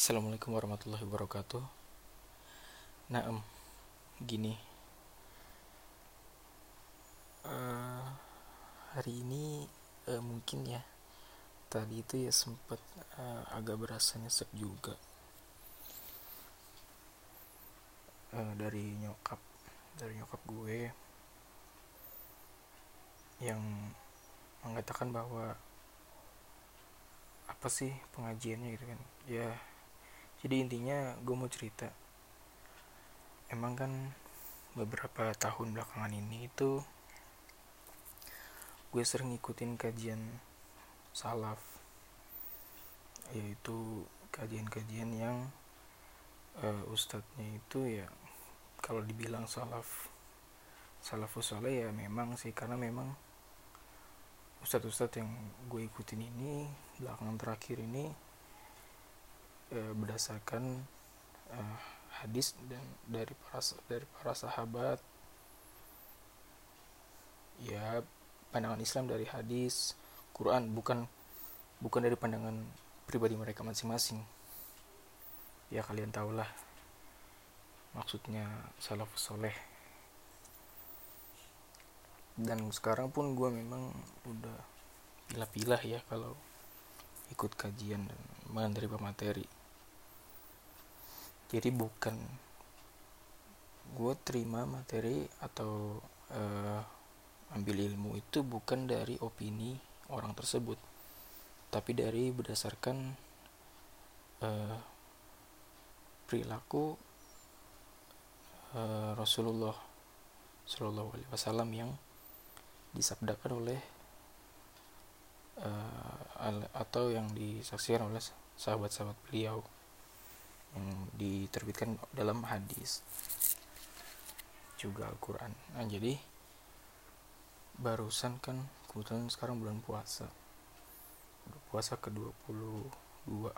Assalamualaikum warahmatullahi wabarakatuh. Nah, em, gini, Eh, hari ini eh, mungkin ya tadi itu ya sempet eh, agak berasa nyesek juga Eh, dari nyokap, dari nyokap gue yang mengatakan bahwa apa sih pengajiannya gitu kan? Ya, jadi intinya gue mau cerita. Emang kan beberapa tahun belakangan ini itu gue sering ngikutin kajian salaf yaitu kajian-kajian yang uh, ustadznya itu ya kalau dibilang salaf salafus soleh ya memang sih karena memang ustadz-ustadz yang gue ikutin ini belakangan terakhir ini uh, berdasarkan uh, hadis dan dari para dari para sahabat. Ya pandangan Islam dari hadis Quran bukan bukan dari pandangan pribadi mereka masing-masing. Ya kalian tahulah maksudnya salafus soleh. Dan sekarang pun gue memang udah pilah-pilah ya kalau ikut kajian dan menerima materi jadi bukan. Gue terima materi atau uh, ambil ilmu itu bukan dari opini orang tersebut. Tapi dari berdasarkan uh, perilaku uh, Rasulullah Shallallahu Alaihi Wasallam yang disabdakan oleh uh, atau yang disaksikan oleh sahabat-sahabat beliau yang diterbitkan dalam hadis juga Al-Quran. Nah, jadi barusan kan kebetulan sekarang bulan puasa. Puasa ke 22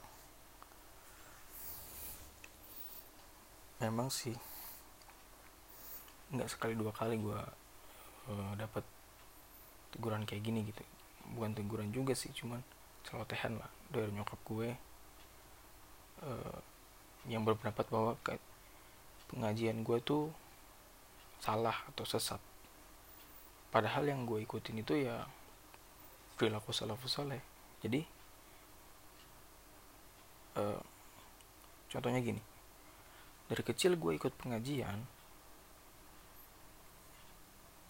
memang sih nggak sekali dua kali gue uh, dapat teguran kayak gini gitu. Bukan teguran juga sih cuman celotehan lah dari nyokap gue. Uh, yang berpendapat bahwa pengajian gue tuh salah atau sesat. Padahal yang gue ikutin itu ya perilaku salafus soleh jadi uh, contohnya gini. Dari kecil gue ikut pengajian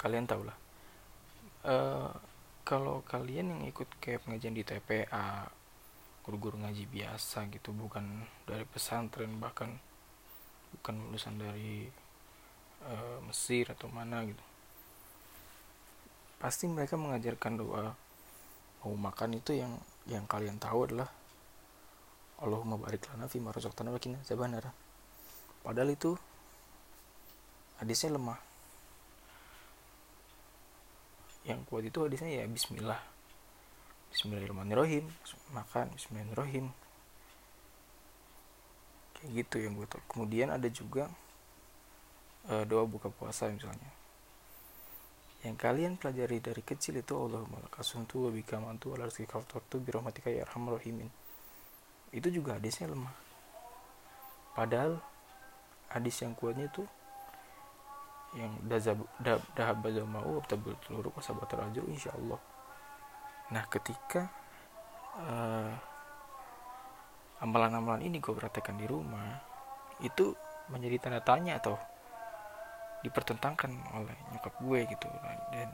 kalian tau lah uh, kalau kalian yang ikut kayak pengajian di TPA guru-guru ngaji biasa gitu bukan dari pesantren bahkan bukan lulusan dari uh, Mesir atau mana gitu pasti mereka mengajarkan doa mau makan itu yang yang kalian tahu adalah Allahumma barik lana fi ma razaqtana wa qina azabannar. Padahal itu hadisnya lemah. Yang kuat itu hadisnya ya bismillah. Bismillahirrahmanirrahim. Makan bismillahirrahmanirrahim. Kayak gitu yang gue tahu. Kemudian ada juga uh, doa buka puasa misalnya yang kalian pelajari dari kecil itu Allahumma lakasuntu wa bika mantu ala rizki kaftartu birahmatika ya rahimin itu juga hadisnya lemah padahal hadis yang kuatnya itu yang dahab dahab mau tabul telur wasabat rajul insyaallah nah ketika uh, amalan-amalan ini gue praktekkan di rumah itu menjadi tanda tanya atau dipertentangkan oleh nyokap gue gitu. Dan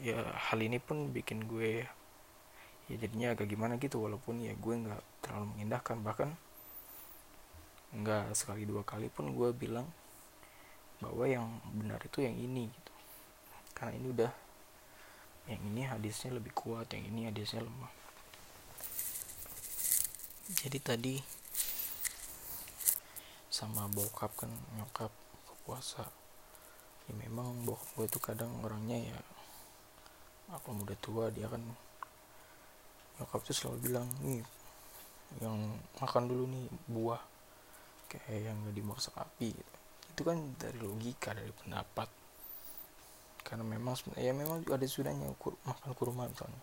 ya hal ini pun bikin gue ya jadinya agak gimana gitu walaupun ya gue nggak terlalu mengindahkan. Bahkan nggak sekali dua kali pun gue bilang bahwa yang benar itu yang ini gitu. Karena ini udah yang ini hadisnya lebih kuat yang ini hadisnya lemah. Jadi tadi sama bokap kan nyokap puasa ya memang bokap gue tuh kadang orangnya ya aku udah tua dia kan nyokap tuh selalu bilang nih yang makan dulu nih buah. Kayak yang gak dimasak api gitu. itu kan dari logika dari pendapat karena memang ya memang ada sudahnya kur, makan kurma misalnya.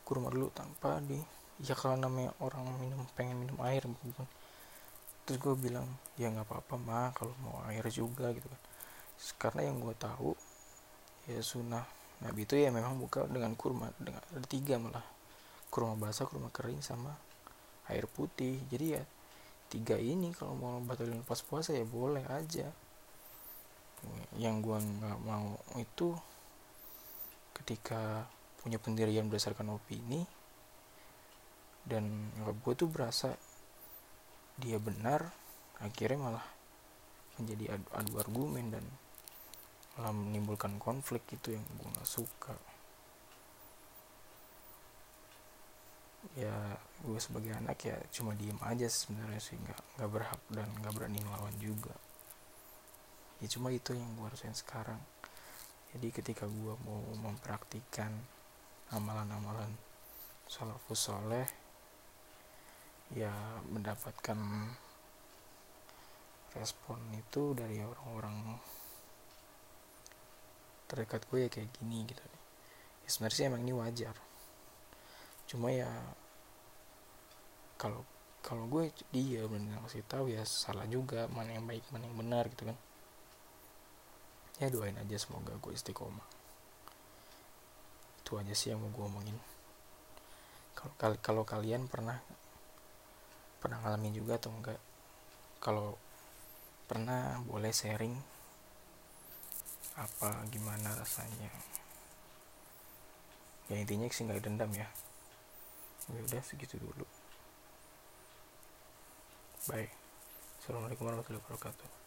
Kurma dulu tanpa di ya kalau namanya orang minum pengen minum air bukan terus gue bilang ya nggak apa-apa mah kalau mau air juga gitu kan. Karena yang gue tahu ya sunnah Nabi itu ya memang buka dengan kurma dengan ada tiga malah. Kurma basah kurma kering sama air putih. Jadi ya tiga ini kalau mau batalin pas puasa ya boleh aja yang gua nggak mau itu ketika punya pendirian berdasarkan opini dan gue tuh berasa dia benar akhirnya malah menjadi adu, adu argumen dan malah menimbulkan konflik itu yang gue nggak suka. Ya gue sebagai anak ya cuma diem aja sebenarnya sih nggak nggak berhak dan nggak berani melawan juga ya cuma itu yang gue rasain sekarang. Jadi ketika gue mau mempraktikkan amalan-amalan salafus soleh ya mendapatkan respon itu dari orang-orang terdekat gue ya kayak gini gitu. Ya sebenarnya sih emang ini wajar. Cuma ya kalau kalau gue dia benar ngasih tahu ya salah juga mana yang baik mana yang benar gitu kan ya doain aja semoga gue istiqomah. Itu aja sih yang mau gue omongin. Kalau kalau kalian pernah pernah ngalamin juga atau enggak kalau pernah boleh sharing apa gimana rasanya? Ya intinya sih nggak dendam ya. Ya udah segitu dulu. Bye. Assalamualaikum warahmatullahi wabarakatuh